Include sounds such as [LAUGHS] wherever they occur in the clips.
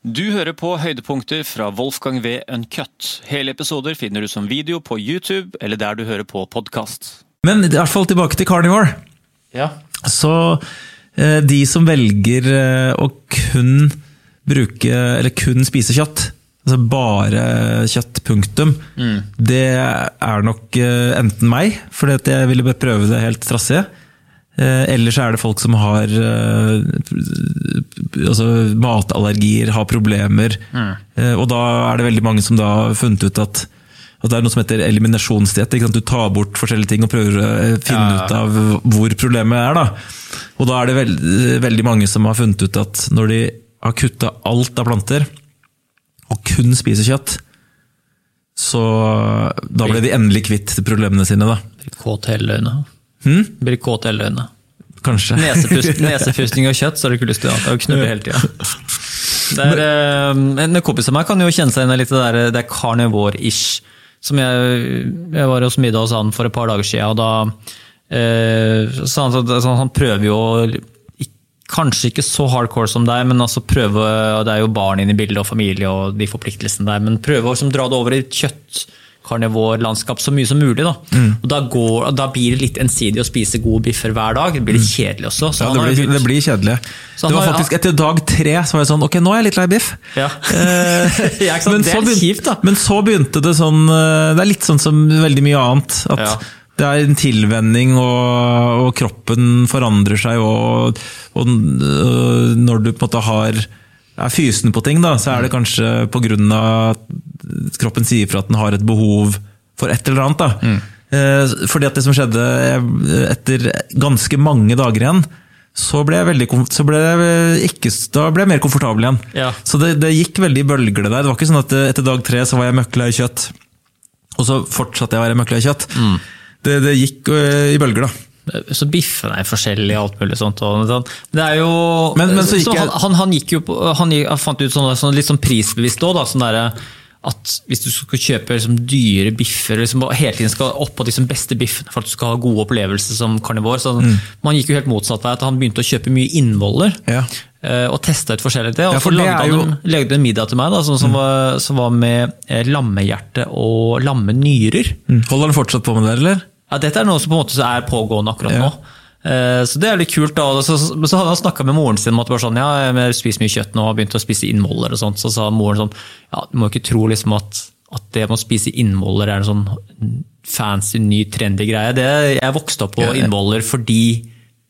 Du hører på høydepunkter fra Wolfgang V. Uncut. Hele episoder finner du som video på YouTube eller der du hører på podkast. Men i hvert fall tilbake til carnivore. Ja. Så eh, de som velger eh, å kun bruke, eller kun spise kjøtt, altså bare kjøtt, punktum, det er nok eh, enten meg, fordi at jeg ville prøve det helt trassige. Eh, Eller så er det folk som har eh, altså matallergier, har problemer. Mm. Og da er det veldig mange som har funnet ut at, at det er noe som heter eliminasjonsdiett. Du tar bort forskjellige ting og prøver å eh, finne Ja. ut av hvor problemet er. da. Og da er det veld, veldig mange som har funnet ut at når de har kutta alt av planter, og kun spiser kjøtt, så da ble de endelig kvitt problemene sine, da. Kåt hele øynene. Hm? Blir kåt hele øynene. Kanskje. Nesepust, [LAUGHS] nesepusting og kjøtt, så har du ikke lyst til å knulle hele tida. Eh, En kompis av meg kan jo kjenne seg igjen i litt det der, det er carnivore-ish. Som jeg, jeg var hos middag hos han for et par dager siden, og da eh, sa han at sånn, han prøver jo Kanskje ikke så hardcore som deg, men altså prøve, og det er jo barn inne i bildet og familie og de forpliktelsene der, men prøve å liksom dra det over i kjøtt karnivorlandskap så mye som mulig. Da. Mm. Og da, går, da blir det litt ensidig å spise gode biffer hver dag. Det blir litt kjedelig også. Så Mm. Ja, det blir, det blir kjedelig. Så Det var faktisk Etter dag tre så var jeg sånn Ok, nå er jeg litt lei biff. Ja. Eh, [LAUGHS] Ja, men så da. Men så begynte det sånn eh, Det er litt sånn som veldig mye annet. At Ja. det er en tilvenning, og, og kroppen forandrer seg. Og, og og, når du på en måte har er fysen på ting, da, så er det kanskje pga. at kroppen sier fra at den har et behov for et eller annet. Da. Mm. Eh, Fordi at det som skjedde eh, etter ganske mange dager igjen, så ble jeg veldig så ble jeg ikke, da ble jeg mer komfortabel igjen. Ja. Så det, det gikk veldig i bølger det der. Det var ikke sånn at eh, etter dag tre så var jeg møkla i kjøtt, og så fortsatte jeg å være møkla i kjøtt. Mm. Det, det gikk øh, i bølger, da. Så biffen er forskjellig og alt mulig sånt. Sånn. Det er jo Men- men så gikk jeg- han, han, gikk jo på, han, gikk, fant ut sånn, sånn litt sånn prisbevisst òg. Sånn derre at hvis du skal kjøpe liksom, dyre biffer, liksom, og hele tiden skal opp på de liksom, beste biffene for at du skal ha gode opplevelser som karnivor så Mm. Man gikk jo helt motsatt vei, at han begynte å kjøpe mye innvoller. Ja. eh, Og testa ut forskjellig det. Og Ja, for så lagde jo... han Mm. en, lagde en middag til meg da, som, var, som var med eh, lammehjerte og lammenyrer. Mm. Holder han fortsatt på med det, eller? Ja, dette er noe som på en måte er pågående akkurat Ja. nå. Eh, Så det er litt kult. da. Så, så, så hadde han snakka med moren sin om at bare sånn, ja, jeg spiser mye kjøtt nå og har begynt å spise innvoller. og sånt. Så sa moren sånn ja, du må ikke tro liksom at, at det med å spise innvoller er en sånn fancy, ny, trendy greie. Det, jeg vokste opp på ja. innvoller fordi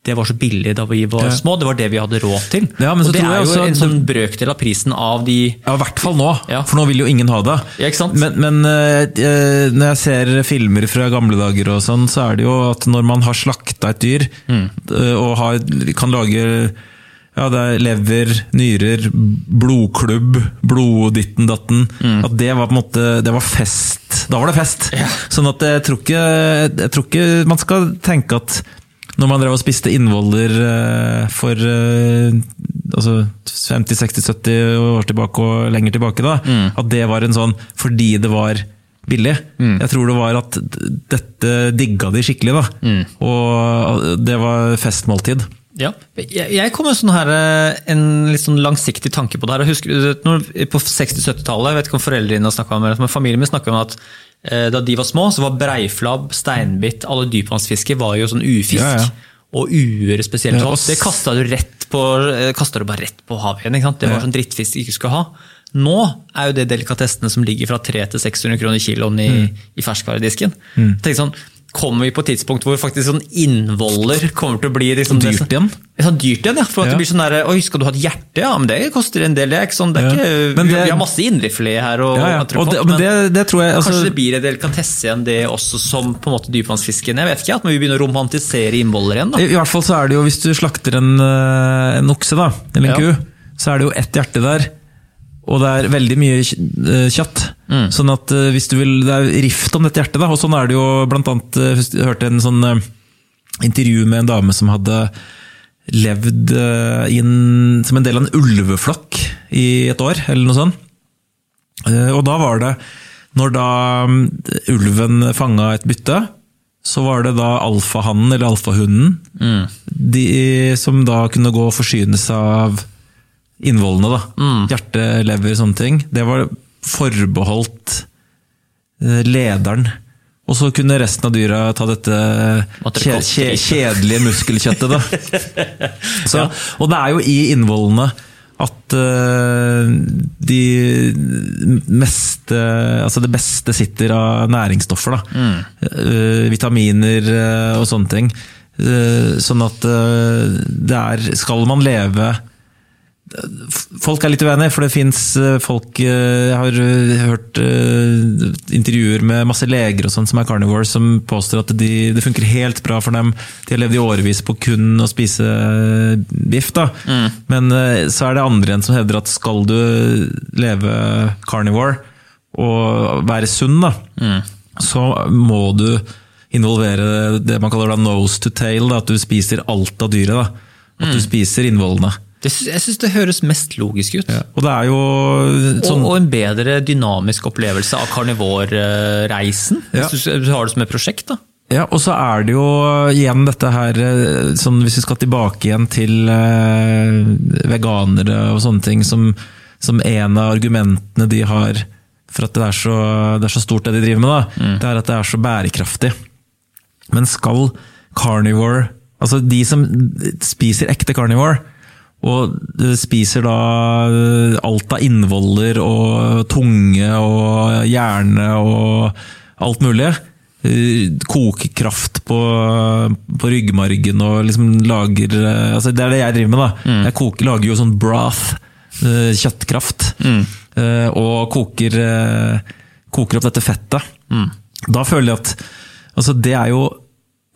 det var så billig da vi var små. Det var det vi hadde råd til. Ja, men så og det tror er jo også en sånn brøkdel av prisen av de Ja, i hvert fall nå, Ja. for nå vil jo ingen ha det. Ja? Men, men eh, når jeg ser filmer fra gamle dager, og sånn, så er det jo at når man har slakta et dyr, Mm. eh, og har, kan lage ja, det er lever, nyrer, blodklubb, blodditten datten. Mm. At det var på en måte det var fest. Da var det fest! Sånn at jeg tror, ikke, jeg tror ikke man skal tenke at når man drev og spiste innvoller eh, for eh, altså 50-60-70 år tilbake og lenger tilbake, da, Mm. at det var en sånn fordi det var billig. Mm. Jeg tror det var at dette digga de skikkelig, da. Mm. Og det var festmåltid. Ja. Jeg, kom med sånn her, eh, en litt sånn langsiktig tanke på det her. Jeg husker, når, på 60-70-tallet, jeg vet ikke om foreldrene dine snakka om det, men familien min snakka om at eh, da de var små, så var breiflabb, steinbitt, alle dypvannsfisker var jo sånn ufisk. Ja, ja. Og uer spesielt. Ja, det kasta du, eh, du bare rett på havet igjen. Det var sånn drittfisk du ikke skulle ha. Nå er jo det delikatessene som ligger fra 300 til 600 kroner kiloen i, Mm. i ferskvaredisken. Mm. Tenk sånn, Kommer vi på et tidspunkt hvor faktisk sånn innvoller kommer til å bli liksom, Dyrt igjen? Sånn dyrt igjen, ja. For at Ja. det blir sånn der, Oi, skal du ha et hjerte? Ja, men det koster en del. Det er ikke sånn, det er Ja. ikke, Men vi, vi har masse indrefilet her. Og, Ja, ja. andre Og det, men det, det tror jeg altså, Kanskje det blir en delikatesse igjen, det også, som på en måte dypvannsfisken. Jeg vet ikke, at vi begynner å romantisere innvoller igjen. da. I, I hvert fall så er det jo, hvis du slakter en, eh, en okse, da, eller en Ja. ku, så er det jo ett hjerte der. Og det er veldig mye kj- eh, kjøtt. Mm. Sånn at eh, hvis du vil, Det er rift om dette hjertet, da. Og sånn er det jo blant annet eh, Jeg hørte en sånn intervju med en dame som hadde levd inn i en, som en del av en ulveflokk i et år, eller noe sånt. Og da var det Når da mm, ulven fanga et bytte, så var det da alfahannen, eller alfahunden, de, som da kunne gå og forsyne seg av innvollene. da. Hjerte, lever, sånne ting. Det var forbeholdt eh, lederen. Og så kunne resten av dyra ta dette kje, kje, kjedelige muskelkjøttet, da. [LAUGHS] Så, og det er jo i innvollene at uh, de meste Altså det beste sitter av næringsstoffer. da. Eh, vitaminer uh, og sånne ting. Sånn at der er Skal man leve Folk er litt uenige, for det fins folk eh, Jeg har eh, hørt eh, intervjuer med masse leger og sånn som er carnivore, som påstår at de, det funker helt bra for dem. De har levd i årevis på kun å spise biff. da. Men eh, så er det andre enn som hevder at skal du leve carnivore og være sunn, da, så må du involvere det man kaller da nose to tail. Da, at du spiser alt av dyret. da. At du spiser innvollene. Det, jeg syns det høres mest logisk ut. Og det er jo sånn Og, og en bedre dynamisk opplevelse av karnivorreisen. Ja. Hvis du, har det som et prosjekt. da. Ja, og så er det jo igjen dette her eh, sånn Hvis vi skal tilbake igjen til eh, veganere og sånne ting, som, som en av argumentene de har for at det er så, det er så stort det de driver med, da, det er at det er så bærekraftig. Men skal carnivore Altså de som spiser ekte carnivore, og spiser da alt av innvoller og tunge og hjerne og alt mulig. Kokekraft Koker kraft på, på ryggmargen og liksom lager eh, altså Det er det jeg driver med. da. Jeg koker, lager jo sånn broth, eh, kjøttkraft, Mm. og koker, eh, koker opp dette fettet. Da føler jeg at altså det er jo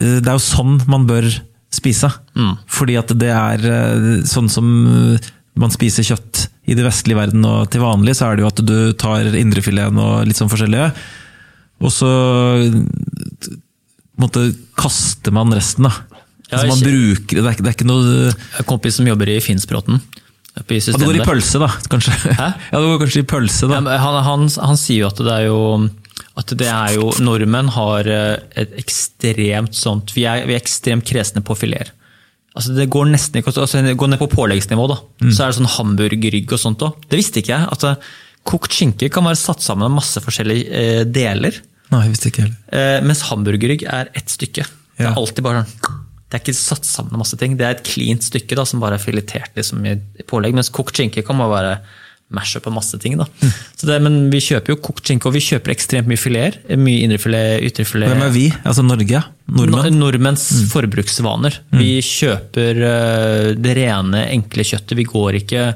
eh, det er jo sånn man bør spise. Fordi at det er eh, sånn som eh, man spiser kjøtt i det vestlige verden, og til vanlig så er det jo at du tar indrefileten og litt sånn forskjellige, og så eh, måte kaster man resten, da. Ja, altså man ikke- bruker, det er, det er ikke noe en kompis som jobber i Finnsbråten. i ja, Det går i pølse, da, kanskje. Hæ? [LAUGHS] Ja, det går kanskje i pølse, da. Ja, han, han, han sier jo at det er jo at det er jo Nordmenn har et ekstremt sånt Vi er, vi er ekstremt kresne på fileter. Altså det går nesten ikke altså det går ned på påleggsnivå. da. Så er det sånn hamburgerrygg og sånt òg. Det visste ikke jeg. at eh, Kokt skinke kan være satt sammen av masse forskjellige eh, deler. Nei, jeg visste ikke heller. Eh, mens hamburgerrygg er ett stykke. Det er alltid bare sånn Det er ikke satt sammen av masse ting. Det er et cleant stykke da, som bare er filetert liksom, i pålegg. Mens kokt skinke kan bare være mash på masse ting. da. Mm. Så det, men vi kjøper jo kokt skinke, og vi kjøper ekstremt mye fileter. Mye indrefilet, ytrefilet. Hvem er vi? Altså Norge? Nordmenn? Mm. forbruksvaner. Nordmenns forbruksvaner. Vi kjøper eh, det rene, enkle kjøttet. Vi går ikke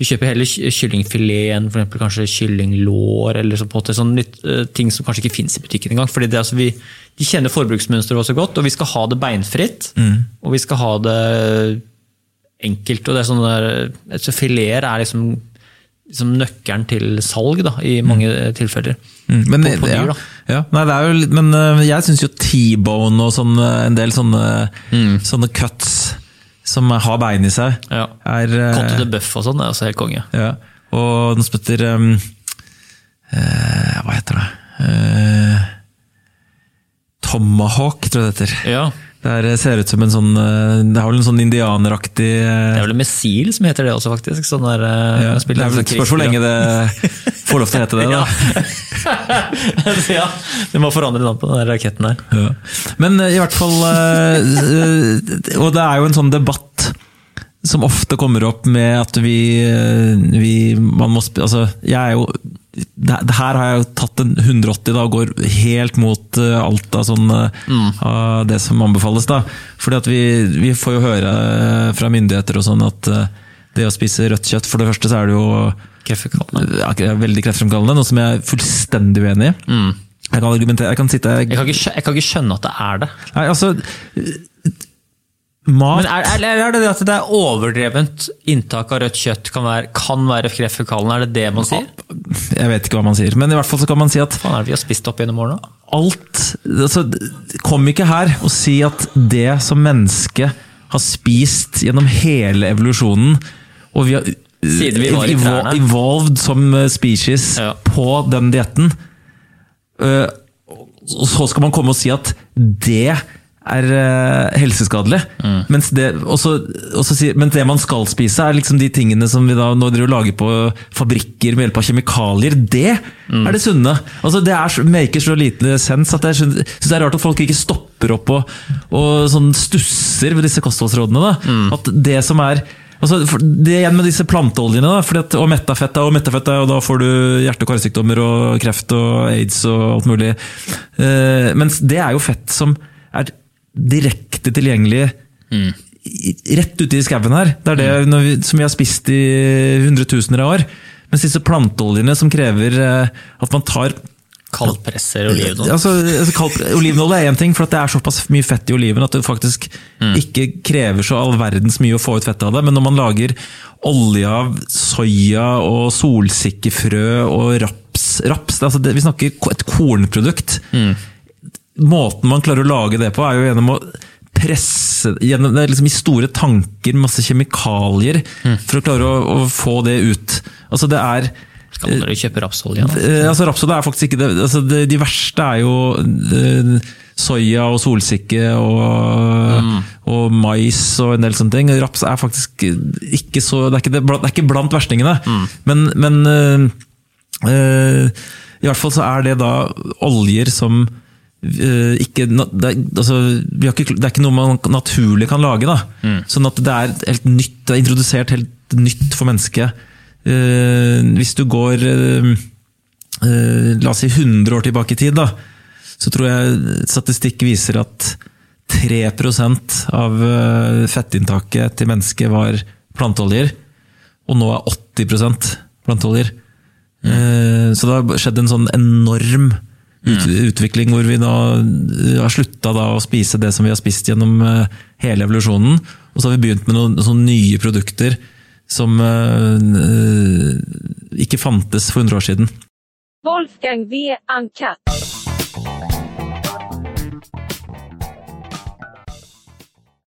vi kjøper heller ky- kyllingfilet enn for kanskje kyllinglår, eller så på måte sånn litt, uh, ting som kanskje ikke fins i butikken engang. fordi det, altså, vi, De kjenner forbruksmønsteret vårt så godt, og vi skal ha det beinfritt. Og vi skal ha det enkelt. og det er sånn der, så Fileter er liksom, liksom nøkkelen til salg da, i mange tilfeller. Mm, Men, på, på dyr, ja, ja, nei, det jo, men øh, jeg syns jo T-bone og sånn, øh, en del sånne, sånne cuts som har bein i seg, Ja. er Côte de bøff og sånn er også helt konge. ja. Og den spytter um, uh, Hva heter det? Uh, Tomahawk, tror jeg det heter. Ja, Det er, ser ut som en sånn eh, Det har vel en sånn indianeraktig eh, Det er vel missil som heter det også, faktisk. Sånn der, eh, ja, Det er vel sånn et spørsmål hvor lenge det får lov til å hete det. da. [LAUGHS] [LAUGHS] ja, du må forandre navn på den der raketten her. Ja. Men eh, i hvert fall eh, eh, Og det er jo en sånn debatt som ofte kommer opp med at vi, eh, vi man må, altså, jeg er jo her har jeg jo tatt en 180 da, og går helt mot eh, alt av, sånn, eh, av det som anbefales. da. Fordi at vi, vi får jo høre eh, fra myndigheter og sånn at det å spise rødt kjøtt For det første så er det jo ja, veldig kreftfremkallende, noe som jeg er fullstendig uenig i. Jeg kan argumentere, jeg kan sitte Jeg kan, ikke, jeg kan ikke skjønne at det er det. Nei, altså Mat Men er, er, er det det at det er overdrevent inntak av rødt kjøtt kan være, kan være kreftfrekvensene? Er det det man sier? Jeg vet ikke hva man sier, men i hvert fall så kan man si at faen er det vi har spist opp gjennom årene? alt altså, Kom ikke her og si at det som mennesket har spist gjennom hele evolusjonen, og vi har Siden vi var i evo- trærne. evolved som eh, species Ja. på den dietten, øh, og så skal man komme og si at det er uh, helseskadelig. Mens, det, også, også mens det man skal spise, er liksom de tingene som vi da nå driver og lager på fabrikker med hjelp av kjemikalier. Det er det sunne. Altså, det er, maker så lite sens at jeg syns det er rart at folk ikke stopper opp og, og sånn stusser ved disse kostholdsrådene. Da. At det som er Altså, det igjen med disse planteoljene, da, at, og mettafett, og mettafett, og da får du hjerte- og karsykdommer og kreft og aids og alt mulig. Uh, mens det er jo fett som er direkte tilgjengelig mm. rett ute i skauen her. Det er det når vi, som vi har spist i hundretusener av år. Mens disse planteoljene som krever eh, at man tar Kaldpresser olivenolje. Altså, altså, kald- Olivenolje er én ting, for at det er såpass mye fett i oliven at det faktisk ikke krever så all verdens mye å få ut fettet av det. Men når man lager olje av soya og solsikkefrø og raps, raps det, altså det, Vi snakker et kornprodukt. Måten man klarer å lage det på, er jo gjennom å presse gjennom, det er liksom I store tanker, masse kjemikalier, for å klare å, å få det ut. Altså det er Skal dere kjøpe rapsolje? Eh, altså Rapsolje er faktisk ikke det. Altså det de verste er jo det, soya og solsikke og, og mais og en del sånne ting. Raps er faktisk ikke så Det er ikke, det, det er ikke blant verstingene. Men, men øh, øh, i hvert fall så er det da oljer som eh, ikke, det, er, altså, ikke, det er ikke noe man naturlig kan lage. Da. Sånn at det er helt nytt, det er introdusert helt nytt for mennesket. Uh, hvis du går uh, uh, la oss si 100 år tilbake i tid, da, så tror jeg statistikk viser at 3% av eh, fettinntaket til mennesket var planteoljer, og nå er 80 planteoljer. Eh, Så det har skjedd en sånn enorm ut, utvikling hvor vi da eh, har slutta å spise det som vi har spist gjennom eh, hele evolusjonen, og så har vi begynt med noen sånne nye produkter som eh, eh, ikke fantes for 100 år siden. Wolfgang V. Uncut.